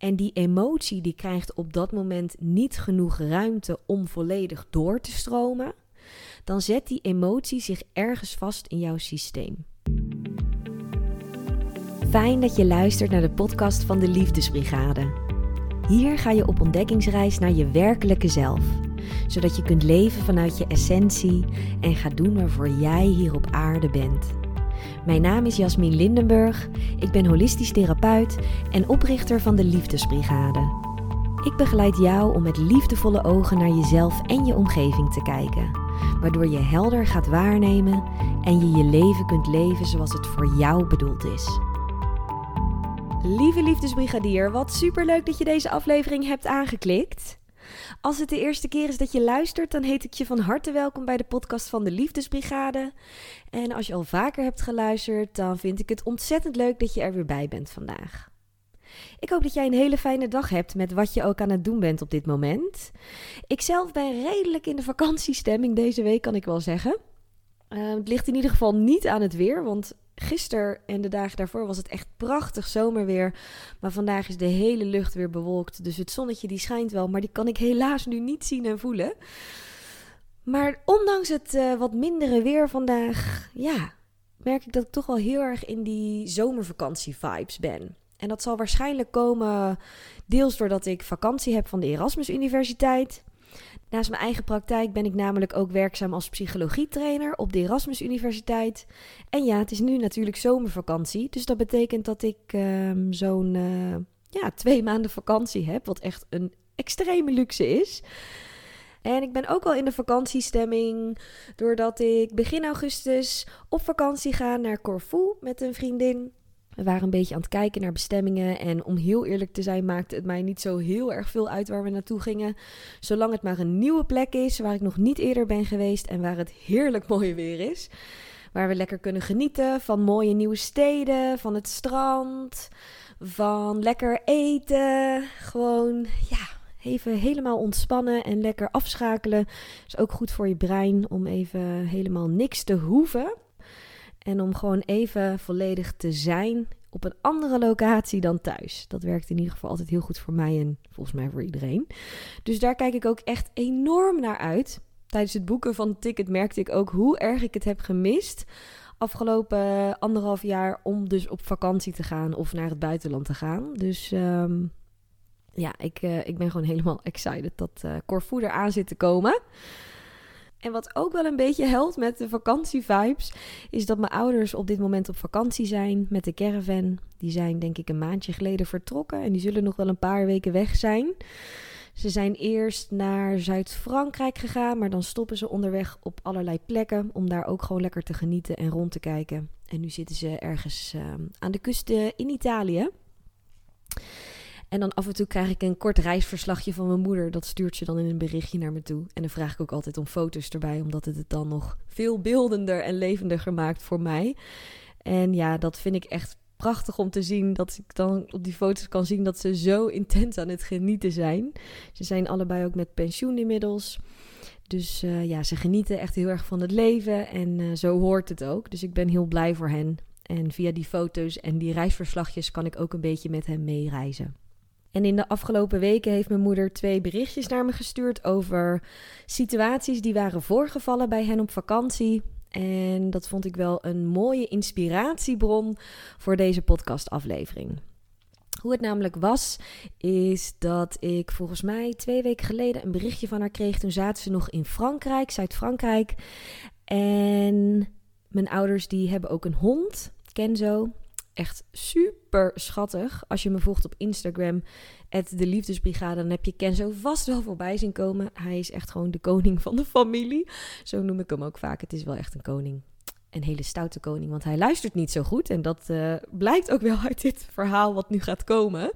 en die emotie die krijgt op dat moment niet genoeg ruimte om volledig door te stromen, dan zet die emotie zich ergens vast in jouw systeem. Fijn dat je luistert naar de podcast van de Liefdesbrigade. Hier ga je op ontdekkingsreis naar je werkelijke zelf, zodat je kunt leven vanuit je essentie en gaat doen waarvoor jij hier op aarde bent. Mijn naam is Jasmin Lindenburg, ik ben holistisch therapeut en oprichter van de Liefdesbrigade. Ik begeleid jou om met liefdevolle ogen naar jezelf en je omgeving te kijken, waardoor je helder gaat waarnemen en je je leven kunt leven zoals het voor jou bedoeld is. Lieve liefdesbrigadier, wat superleuk dat je deze aflevering hebt aangeklikt. Als het de eerste keer is dat je luistert, dan heet ik je van harte welkom bij de podcast van de Liefdesbrigade. En als je al vaker hebt geluisterd, dan vind ik het ontzettend leuk dat je er weer bij bent vandaag. Ik hoop dat jij een hele fijne dag hebt met wat je ook aan het doen bent op dit moment. Ik zelf ben redelijk in de vakantiestemming deze week, kan ik wel zeggen. Uh, het ligt in ieder geval niet aan het weer, want gisteren en de dagen daarvoor was het echt prachtig zomerweer. Maar vandaag is de hele lucht weer bewolkt. Dus het zonnetje die schijnt wel, maar die kan ik helaas nu niet zien en voelen. Maar ondanks het uh, wat mindere weer vandaag, ja, merk ik dat ik toch wel heel erg in die zomervakantie-vibes ben. En dat zal waarschijnlijk komen deels doordat ik vakantie heb van de Erasmus Universiteit. Naast mijn eigen praktijk ben ik namelijk ook werkzaam als psychologietrainer op de Erasmus Universiteit. En ja, het is nu natuurlijk zomervakantie, dus dat betekent dat ik um, zo'n uh, ja, twee maanden vakantie heb, wat echt een extreme luxe is. En ik ben ook wel in de vakantiestemming, doordat ik begin augustus op vakantie ga naar Corfu met een vriendin. We waren een beetje aan het kijken naar bestemmingen. En om heel eerlijk te zijn, maakte het mij niet zo heel erg veel uit waar we naartoe gingen. Zolang het maar een nieuwe plek is waar ik nog niet eerder ben geweest en waar het heerlijk mooi weer is. Waar we lekker kunnen genieten van mooie nieuwe steden, van het strand, van lekker eten. Gewoon, ja, even helemaal ontspannen en lekker afschakelen. Is ook goed voor je brein om even helemaal niks te hoeven. En om gewoon even volledig te zijn op een andere locatie dan thuis. Dat werkt in ieder geval altijd heel goed voor mij en volgens mij voor iedereen. Dus daar kijk ik ook echt enorm naar uit. Tijdens het boeken van het ticket merkte ik ook hoe erg ik het heb gemist. Afgelopen anderhalf jaar om dus op vakantie te gaan of naar het buitenland te gaan. Dus um, ja, ik, uh, ik ben gewoon helemaal excited dat uh, Corfu eraan zit te komen. En wat ook wel een beetje helpt met de vakantievibes, is dat mijn ouders op dit moment op vakantie zijn met de caravan. Die zijn denk ik een maandje geleden vertrokken en die zullen nog wel een paar weken weg zijn. Ze zijn eerst naar Zuid-Frankrijk gegaan, maar dan stoppen ze onderweg op allerlei plekken om daar ook gewoon lekker te genieten en rond te kijken. En nu zitten ze ergens uh, aan de kust in Italië. En dan af en toe krijg ik een kort reisverslagje van mijn moeder. Dat stuurt ze dan in een berichtje naar me toe. En dan vraag ik ook altijd om foto's erbij, omdat het het dan nog veel beeldender en levendiger maakt voor mij. En ja, dat vind ik echt prachtig om te zien. Dat ik dan op die foto's kan zien dat ze zo intens aan het genieten zijn. Ze zijn allebei ook met pensioen inmiddels. Dus uh, ja, ze genieten echt heel erg van het leven. En uh, zo hoort het ook. Dus ik ben heel blij voor hen. En via die foto's en die reisverslagjes kan ik ook een beetje met hen meereizen. En in de afgelopen weken heeft mijn moeder twee berichtjes naar me gestuurd over situaties die waren voorgevallen bij hen op vakantie. En dat vond ik wel een mooie inspiratiebron voor deze podcastaflevering. Hoe het namelijk was, is dat ik volgens mij twee weken geleden een berichtje van haar kreeg. Toen zaten ze nog in Frankrijk, Zuid-Frankrijk. En mijn ouders die hebben ook een hond, Kenzo echt super schattig. Als je me volgt op Instagram, de Liefdesbrigade, dan heb je Ken zo vast wel voorbij zien komen. Hij is echt gewoon de koning van de familie. Zo noem ik hem ook vaak. Het is wel echt een koning. Een hele stoute koning, want hij luistert niet zo goed. En dat uh, blijkt ook wel uit dit verhaal wat nu gaat komen.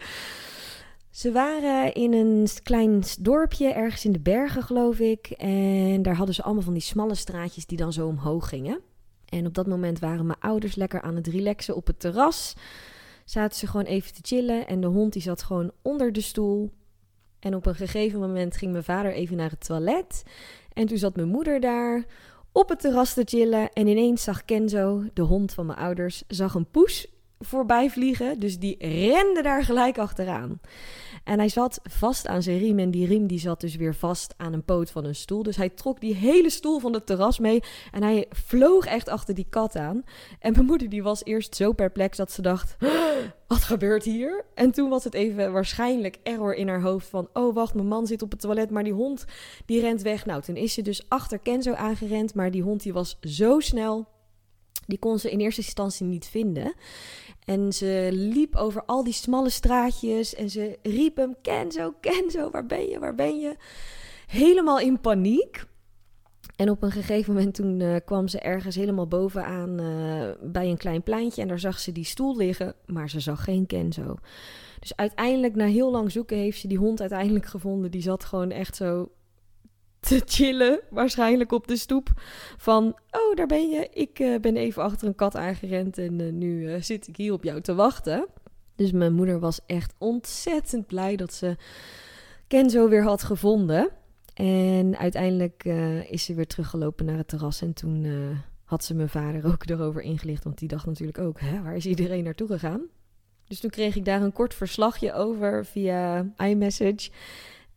Ze waren in een klein dorpje, ergens in de bergen, geloof ik. En daar hadden ze allemaal van die smalle straatjes die dan zo omhoog gingen. En op dat moment waren mijn ouders lekker aan het relaxen op het terras. Zaten ze gewoon even te chillen en de hond die zat gewoon onder de stoel. En op een gegeven moment ging mijn vader even naar het toilet. En toen zat mijn moeder daar op het terras te chillen. En ineens zag Kenzo, de hond van mijn ouders, zag een poes voorbij vliegen. Dus die rende daar gelijk achteraan. En hij zat vast aan zijn riem. En die riem die zat dus weer vast aan een poot van een stoel. Dus hij trok die hele stoel van het terras mee. En hij vloog echt achter die kat aan. En mijn moeder die was eerst zo perplex dat ze dacht... Wat gebeurt hier? En toen was het even waarschijnlijk error in haar hoofd van... Oh, wacht, mijn man zit op het toilet, maar die hond die rent weg. Nou, toen is ze dus achter Kenzo aangerend. Maar die hond die was zo snel... Die kon ze in eerste instantie niet vinden. En ze liep over al die smalle straatjes en ze riep hem: Kenzo, Kenzo, waar ben je, waar ben je? Helemaal in paniek. En op een gegeven moment toen uh, kwam ze ergens helemaal bovenaan uh, bij een klein pleintje en daar zag ze die stoel liggen, maar ze zag geen Kenzo. Dus uiteindelijk, na heel lang zoeken, heeft ze die hond uiteindelijk gevonden. Die zat gewoon echt zo te chillen, waarschijnlijk op de stoep. Van, oh, daar ben je. Ik uh, ben even achter een kat aangerend en uh, nu uh, zit ik hier op jou te wachten. Dus mijn moeder was echt ontzettend blij dat ze Kenzo weer had gevonden. En uiteindelijk is ze weer teruggelopen naar het terras. En toen had ze mijn vader ook erover ingelicht. Want die dacht natuurlijk ook, hè, waar is iedereen naartoe gegaan? Dus toen kreeg ik daar een kort verslagje over via iMessage.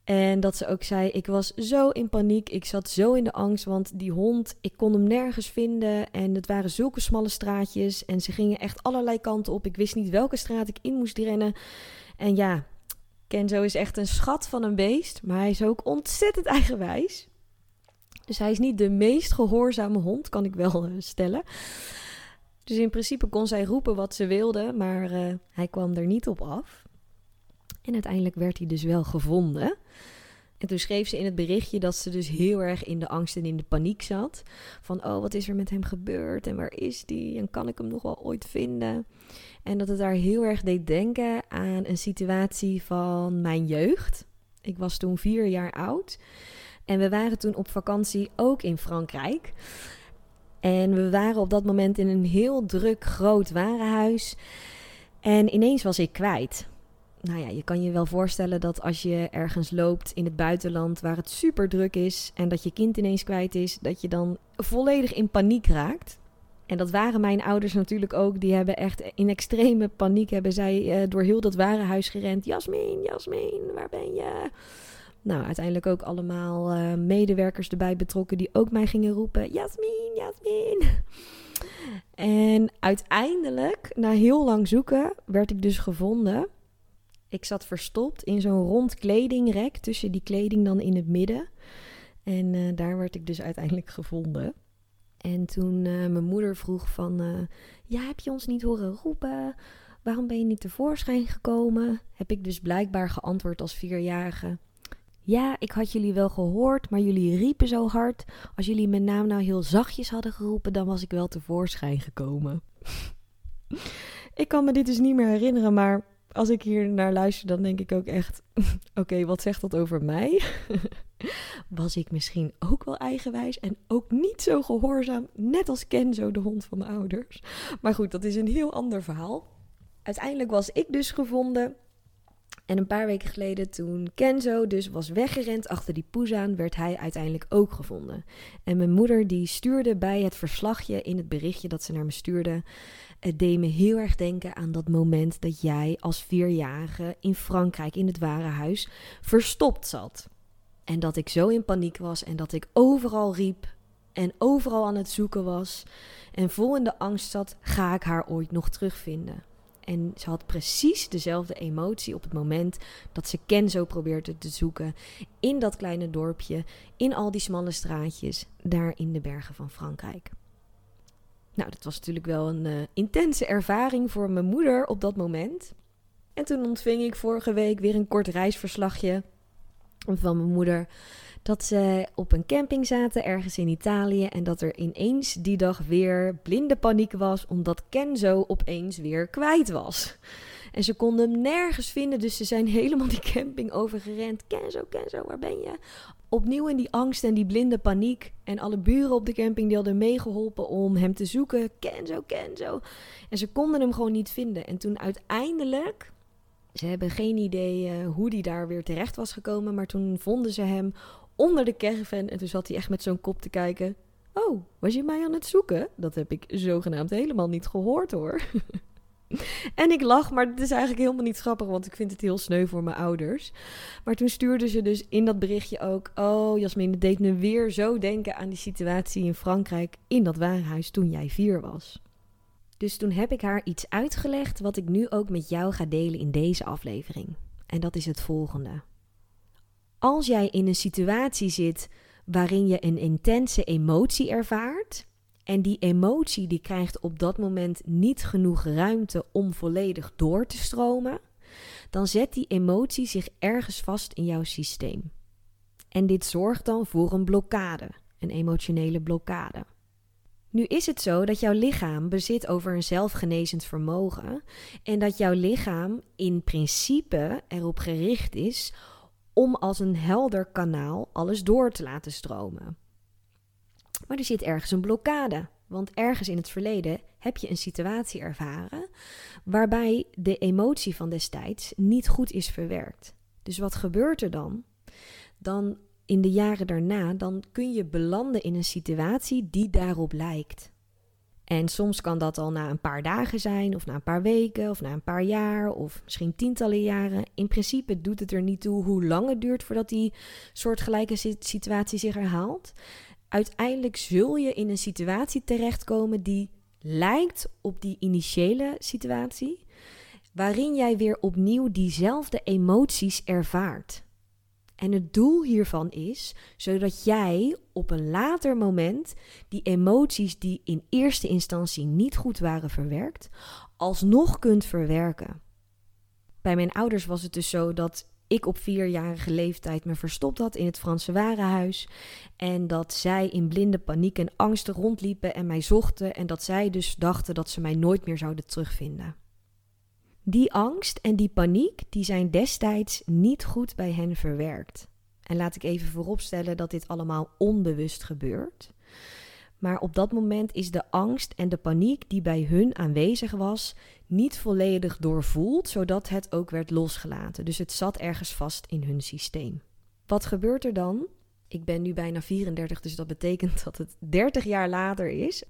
En dat ze ook zei: Ik was zo in paniek. Ik zat zo in de angst. Want die hond, ik kon hem nergens vinden. En het waren zulke smalle straatjes. En ze gingen echt allerlei kanten op. Ik wist niet welke straat ik in moest rennen. En ja, Kenzo is echt een schat van een beest. Maar hij is ook ontzettend eigenwijs. Dus hij is niet de meest gehoorzame hond, kan ik wel uh, stellen. Dus in principe kon zij roepen wat ze wilde. Maar uh, hij kwam er niet op af. En uiteindelijk werd hij dus wel gevonden. En toen schreef ze in het berichtje dat ze dus heel erg in de angst en in de paniek zat. Van, oh, wat is er met hem gebeurd en waar is die en kan ik hem nog wel ooit vinden? En dat het daar heel erg deed denken aan een situatie van mijn jeugd. Ik was toen vier jaar oud en we waren toen op vakantie ook in Frankrijk. En we waren op dat moment in een heel druk groot warenhuis. En ineens was ik kwijt nou ja, je kan je wel voorstellen dat als je ergens loopt in het buitenland waar het super druk is en dat je kind ineens kwijt is, dat je dan volledig in paniek raakt. En dat waren mijn ouders natuurlijk ook. Die hebben echt in extreme paniek hebben zij uh, door heel dat warenhuis gerend. Jasmin, Jasmin, waar ben je? Nou, uiteindelijk ook allemaal uh, medewerkers erbij betrokken die ook mij gingen roepen: Jasmin, Jasmin. En uiteindelijk, na heel lang zoeken, werd ik dus gevonden. Ik zat verstopt in zo'n rond kledingrek, tussen die kleding dan in het midden. En uh, daar werd ik dus uiteindelijk gevonden. En toen uh, mijn moeder vroeg van, uh, ja, heb je ons niet horen roepen? Waarom ben je niet tevoorschijn gekomen? Heb ik dus blijkbaar geantwoord als vierjarige. Ja, ik had jullie wel gehoord, maar jullie riepen zo hard. Als jullie mijn naam nou heel zachtjes hadden geroepen, dan was ik wel tevoorschijn gekomen. ik kan me dit dus niet meer herinneren, maar als ik hier naar luister, dan denk ik ook echt: oké, wat zegt dat over mij? Was ik misschien ook wel eigenwijs en ook niet zo gehoorzaam, net als Kenzo, de hond van de ouders? Maar goed, dat is een heel ander verhaal. Uiteindelijk was ik dus gevonden. En een paar weken geleden, toen Kenzo dus was weggerend achter die poes aan, werd hij uiteindelijk ook gevonden. En mijn moeder die stuurde bij het verslagje in het berichtje dat ze naar me stuurde, het deed me heel erg denken aan dat moment dat jij als vierjarige in Frankrijk in het warenhuis verstopt zat. En dat ik zo in paniek was en dat ik overal riep en overal aan het zoeken was en vol in de angst zat: ga ik haar ooit nog terugvinden? En ze had precies dezelfde emotie op het moment dat ze Kenzo probeerde te zoeken in dat kleine dorpje, in al die smalle straatjes, daar in de bergen van Frankrijk. Nou, dat was natuurlijk wel een uh, intense ervaring voor mijn moeder op dat moment. En toen ontving ik vorige week weer een kort reisverslagje van mijn moeder. Dat ze op een camping zaten ergens in Italië. En dat er ineens die dag weer blinde paniek was. Omdat Kenzo opeens weer kwijt was. En ze konden hem nergens vinden. Dus ze zijn helemaal die camping overgerend. Kenzo, Kenzo, waar ben je? Opnieuw in die angst en die blinde paniek. En alle buren op de camping die hadden meegeholpen om hem te zoeken. Kenzo, Kenzo. En ze konden hem gewoon niet vinden. En toen uiteindelijk, ze hebben geen idee uh, hoe die daar weer terecht was gekomen. Maar toen vonden ze hem onder de caravan. En toen zat hij echt met zo'n kop te kijken. Oh, was je mij aan het zoeken? Dat heb ik zogenaamd helemaal niet gehoord hoor. En ik lach, maar het is eigenlijk helemaal niet grappig, want ik vind het heel sneu voor mijn ouders. Maar toen stuurde ze dus in dat berichtje ook: Oh, Jasmin, het deed me weer zo denken aan die situatie in Frankrijk in dat warenhuis toen jij vier was. Dus toen heb ik haar iets uitgelegd wat ik nu ook met jou ga delen in deze aflevering. En dat is het volgende. Als jij in een situatie zit waarin je een intense emotie ervaart, en die emotie die krijgt op dat moment niet genoeg ruimte om volledig door te stromen, dan zet die emotie zich ergens vast in jouw systeem. En dit zorgt dan voor een blokkade, een emotionele blokkade. Nu is het zo dat jouw lichaam bezit over een zelfgenezend vermogen en dat jouw lichaam in principe erop gericht is om als een helder kanaal alles door te laten stromen. Maar er zit ergens een blokkade. Want ergens in het verleden heb je een situatie ervaren waarbij de emotie van destijds niet goed is verwerkt. Dus wat gebeurt er dan? Dan in de jaren daarna, dan kun je belanden in een situatie die daarop lijkt. En soms kan dat al na een paar dagen zijn, of na een paar weken, of na een paar jaar, of misschien tientallen jaren. In principe doet het er niet toe hoe lang het duurt voordat die soortgelijke situatie zich herhaalt uiteindelijk zul je in een situatie terechtkomen die lijkt op die initiële situatie, waarin jij weer opnieuw diezelfde emoties ervaart. En het doel hiervan is zodat jij op een later moment die emoties die in eerste instantie niet goed waren verwerkt, alsnog kunt verwerken. Bij mijn ouders was het dus zo dat ik op vierjarige leeftijd me verstopt had in het Franse warenhuis. En dat zij in blinde paniek en angst rondliepen en mij zochten. En dat zij dus dachten dat ze mij nooit meer zouden terugvinden. Die angst en die paniek die zijn destijds niet goed bij hen verwerkt. En laat ik even vooropstellen dat dit allemaal onbewust gebeurt. Maar op dat moment is de angst en de paniek die bij hun aanwezig was, niet volledig doorvoeld, zodat het ook werd losgelaten. Dus het zat ergens vast in hun systeem. Wat gebeurt er dan? Ik ben nu bijna 34, dus dat betekent dat het 30 jaar later is.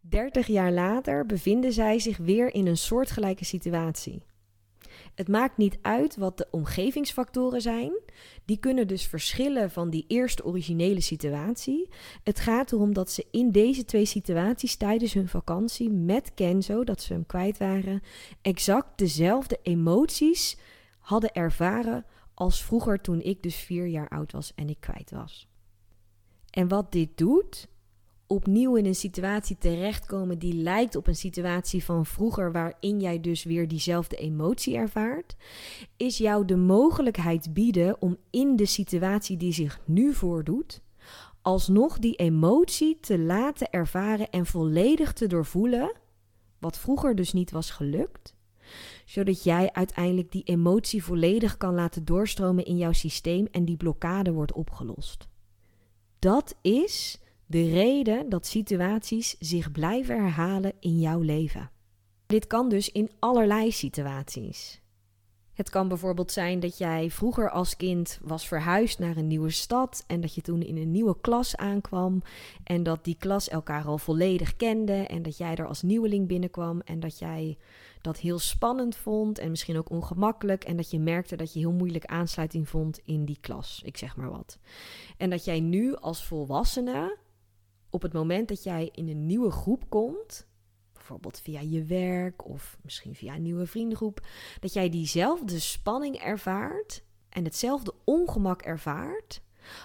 30 jaar later bevinden zij zich weer in een soortgelijke situatie. Het maakt niet uit wat de omgevingsfactoren zijn. Die kunnen dus verschillen van die eerste originele situatie. Het gaat erom dat ze in deze twee situaties tijdens hun vakantie met Kenzo, dat ze hem kwijt waren, exact dezelfde emoties hadden ervaren als vroeger toen ik dus vier jaar oud was en ik kwijt was. En wat dit doet, opnieuw in een situatie terechtkomen die lijkt op een situatie van vroeger, waarin jij dus weer diezelfde emotie ervaart, is jou de mogelijkheid bieden om in de situatie die zich nu voordoet, alsnog die emotie te laten ervaren en volledig te doorvoelen, wat vroeger dus niet was gelukt, zodat jij uiteindelijk die emotie volledig kan laten doorstromen in jouw systeem en die blokkade wordt opgelost. Dat is de reden dat situaties zich blijven herhalen in jouw leven. Dit kan dus in allerlei situaties. Het kan bijvoorbeeld zijn dat jij vroeger als kind was verhuisd naar een nieuwe stad en dat je toen in een nieuwe klas aankwam en dat die klas elkaar al volledig kende en dat jij er als nieuweling binnenkwam en dat jij dat heel spannend vond en misschien ook ongemakkelijk en dat je merkte dat je heel moeilijk aansluiting vond in die klas, ik zeg maar wat. En dat jij nu als volwassene op het moment dat jij in een nieuwe groep komt, bijvoorbeeld via je werk of misschien via een nieuwe vriendengroep, dat jij diezelfde spanning ervaart en hetzelfde ongemak ervaart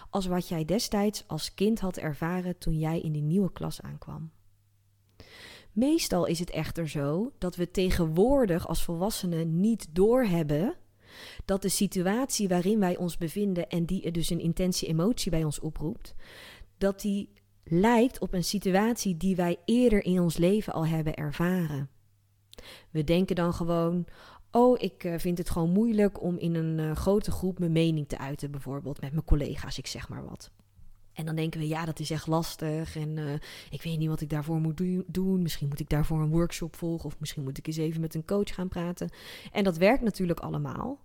als wat jij destijds als kind had ervaren toen jij in die nieuwe klas aankwam. Meestal is het echter zo dat we tegenwoordig als volwassenen niet doorhebben dat de situatie waarin wij ons bevinden en die dus een intense emotie bij ons oproept, dat die lijkt op een situatie die wij eerder in ons leven al hebben ervaren. We denken dan gewoon: Oh, ik eh, vind het gewoon moeilijk om in een uh, grote groep mijn mening te uiten, bijvoorbeeld met mijn collega's, ik zeg maar wat. En dan denken we, ja, dat is echt lastig en uh, ik weet niet wat ik daarvoor moet do doen. Misschien moet ik daarvoor een workshop volgen of misschien moet ik eens even met een coach gaan praten. En dat werkt natuurlijk allemaal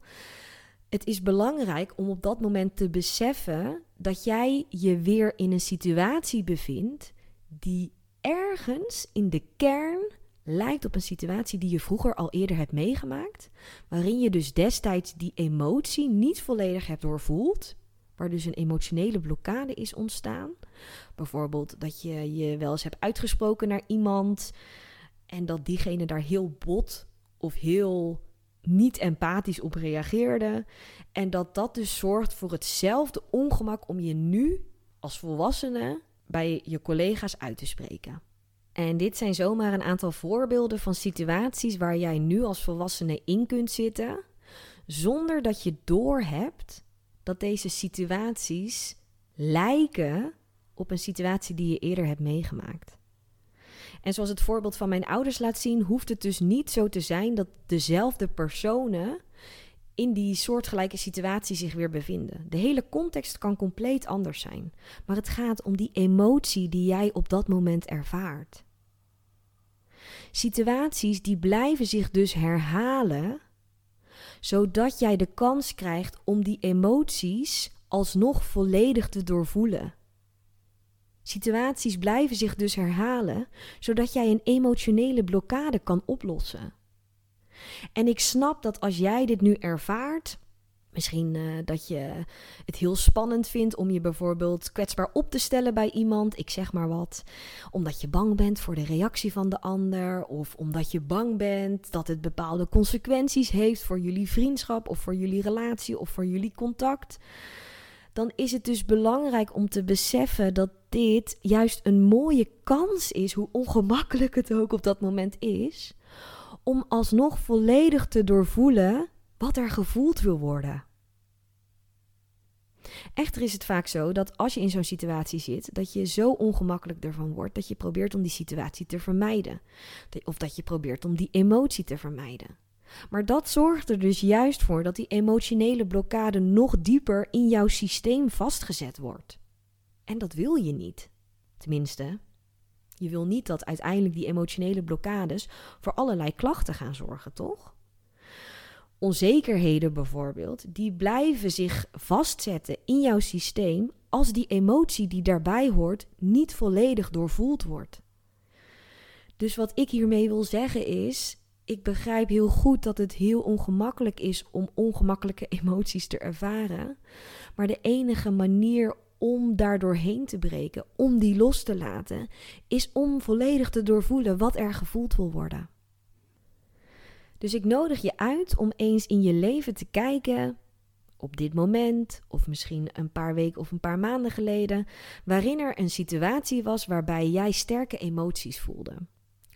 het is belangrijk om op dat moment te beseffen dat jij je weer in een situatie bevindt die ergens in de kern lijkt op een situatie die je vroeger al eerder hebt meegemaakt, waarin je dus destijds die emotie niet volledig hebt doorvoeld, waar dus een emotionele blokkade is ontstaan. Bijvoorbeeld dat je je wel eens hebt uitgesproken naar iemand en dat diegene daar heel bot of heel niet empathisch op reageerde. En dat dat dus zorgt voor hetzelfde ongemak om je nu als volwassene bij je collega's uit te spreken. En dit zijn zomaar een aantal voorbeelden van situaties waar jij nu als volwassene in kunt zitten, zonder dat je doorhebt dat deze situaties lijken op een situatie die je eerder hebt meegemaakt. En zoals het voorbeeld van mijn ouders laat zien, hoeft het dus niet zo te zijn dat dezelfde personen in die soortgelijke situatie zich weer bevinden. De hele context kan compleet anders zijn, maar het gaat om die emotie die jij op dat moment ervaart. Situaties die blijven zich dus herhalen, zodat jij de kans krijgt om die emoties alsnog volledig te doorvoelen. Situaties blijven zich dus herhalen, zodat jij een emotionele blokkade kan oplossen. En ik snap dat als jij dit nu ervaart, Misschien uh, dat je het heel spannend vindt om je bijvoorbeeld kwetsbaar op te stellen bij iemand, ik zeg maar wat. Omdat je bang bent voor de reactie van de ander, of omdat je bang bent dat het bepaalde consequenties heeft voor jullie vriendschap, of voor jullie relatie, of voor jullie contact. Dan is het dus belangrijk om te beseffen dat dit juist een mooie kans is, hoe ongemakkelijk het ook op dat moment is, om alsnog volledig te doorvoelen wat er gevoeld wil worden. Echter is het vaak zo dat als je in zo'n situatie zit, dat je zo ongemakkelijk ervan wordt dat je probeert om die situatie te vermijden. Of dat je probeert om die emotie te vermijden. Maar dat zorgt er dus juist voor dat die emotionele blokkade nog dieper in jouw systeem vastgezet wordt. En dat wil je niet. Tenminste, je wil niet dat uiteindelijk die emotionele blokkades voor allerlei klachten gaan zorgen, toch? onzekerheden bijvoorbeeld, die blijven zich vastzetten in jouw systeem als die emotie die daarbij hoort niet volledig doorvoeld wordt. Dus wat ik hiermee wil zeggen is, ik begrijp heel goed dat het heel ongemakkelijk is om ongemakkelijke emoties te ervaren, maar de enige manier om daar doorheen te breken, om die los te laten, is om volledig te doorvoelen wat er gevoeld wil worden. Dus ik nodig je uit om eens in je leven te kijken, op dit moment, of misschien een paar weken of een paar maanden geleden, waarin er een situatie was waarbij jij sterke emoties voelde.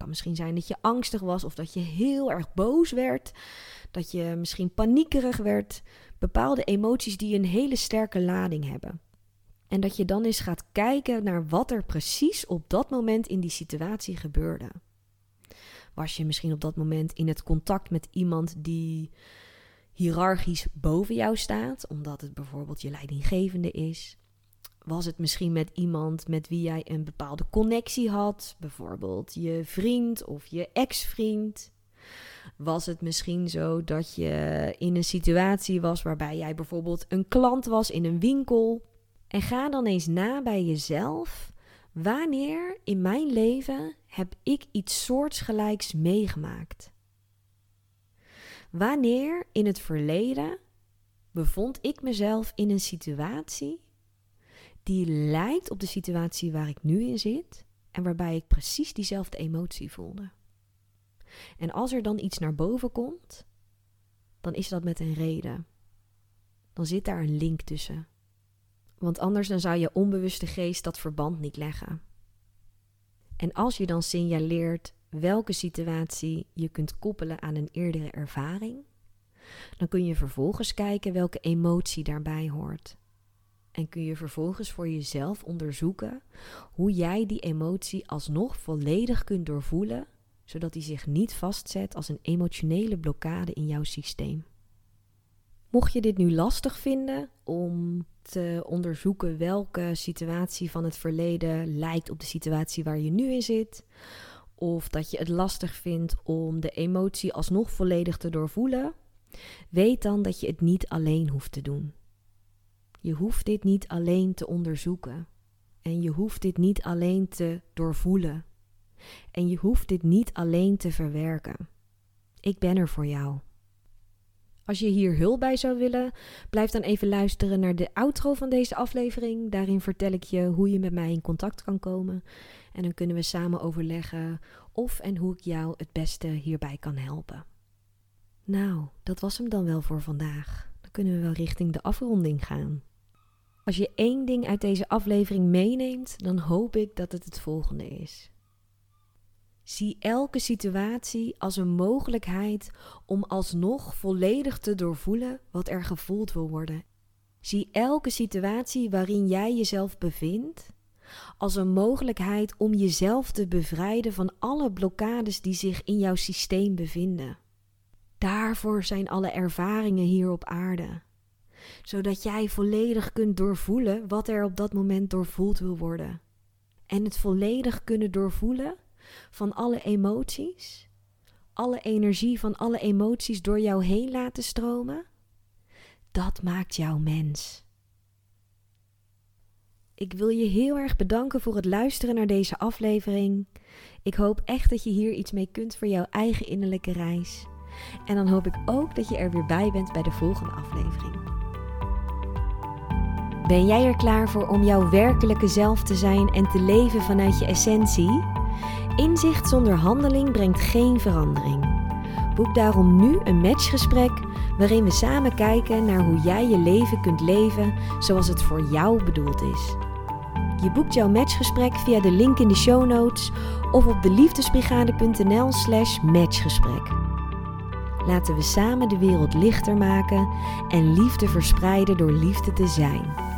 Kan misschien zijn dat je angstig was of dat je heel erg boos werd, dat je misschien paniekerig werd, bepaalde emoties die een hele sterke lading hebben. En dat je dan eens gaat kijken naar wat er precies op dat moment in die situatie gebeurde. Was je misschien op dat moment in het contact met iemand die hiërarchisch boven jou staat, omdat het bijvoorbeeld je leidinggevende is? Was het misschien met iemand met wie jij een bepaalde connectie had, bijvoorbeeld je vriend of je ex-vriend? Was het misschien zo dat je in een situatie was waarbij jij bijvoorbeeld een klant was in een winkel? En ga dan eens na bij jezelf Wanneer in mijn leven heb ik iets soortgelijks meegemaakt? Wanneer in het verleden bevond ik mezelf in een situatie die lijkt op de situatie waar ik nu in zit en waarbij ik precies diezelfde emotie voelde? En als er dan iets naar boven komt, dan is dat met een reden. Dan zit daar een link tussen. Want anders dan zou je onbewuste geest dat verband niet leggen. En als je dan signaleert welke situatie je kunt koppelen aan een eerdere ervaring, dan kun je vervolgens kijken welke emotie daarbij hoort. En kun je vervolgens voor jezelf onderzoeken hoe jij die emotie alsnog volledig kunt doorvoelen, zodat die zich niet vastzet als een emotionele blokkade in jouw systeem. Mocht je dit nu lastig vinden om te onderzoeken welke situatie van het verleden lijkt op de situatie waar je nu in zit, of dat je het lastig vindt om de emotie alsnog volledig te doorvoelen, weet dan dat je het niet alleen hoeft te doen. Je hoeft dit niet alleen te onderzoeken en je hoeft dit niet alleen te doorvoelen. En je hoeft dit niet alleen te verwerken. Ik ben er voor jou. Als je hier hulp bij zou willen, blijf dan even luisteren naar de outro van deze aflevering. Daarin vertel ik je hoe je met mij in contact kan komen. En dan kunnen we samen overleggen of en hoe ik jou het beste hierbij kan helpen. Nou, dat was hem dan wel voor vandaag. Dan kunnen we wel richting de afronding gaan. Als je één ding uit deze aflevering meeneemt, dan hoop ik dat het het volgende is. Zie elke situatie als een mogelijkheid om alsnog volledig te doorvoelen wat er gevoeld wil worden. Zie elke situatie waarin jij jezelf bevindt als een mogelijkheid om jezelf te bevrijden van alle blokkades die zich in jouw systeem bevinden. Daarvoor zijn alle ervaringen hier op aarde, zodat jij volledig kunt doorvoelen wat er op dat moment doorvoeld wil worden. En het volledig kunnen doorvoelen van alle emoties, alle energie van alle emoties door jou heen laten stromen, dat maakt jou mens. Ik wil je heel erg bedanken voor het luisteren naar deze aflevering. Ik hoop echt dat je hier iets mee kunt voor jouw eigen innerlijke reis. En dan hoop ik ook dat je er weer bij bent bij de volgende aflevering. Ben jij er klaar voor om jouw werkelijke zelf te zijn en te leven vanuit je essentie? Inzicht zonder handeling brengt geen verandering. Boek daarom nu een matchgesprek waarin we samen kijken naar hoe jij je leven kunt leven zoals het voor jou bedoeld is. Je boekt jouw matchgesprek via de link in de show notes of op deliefdesbrigade.nl/slash matchgesprek. Laten we samen de wereld lichter maken en liefde verspreiden door liefde te zijn.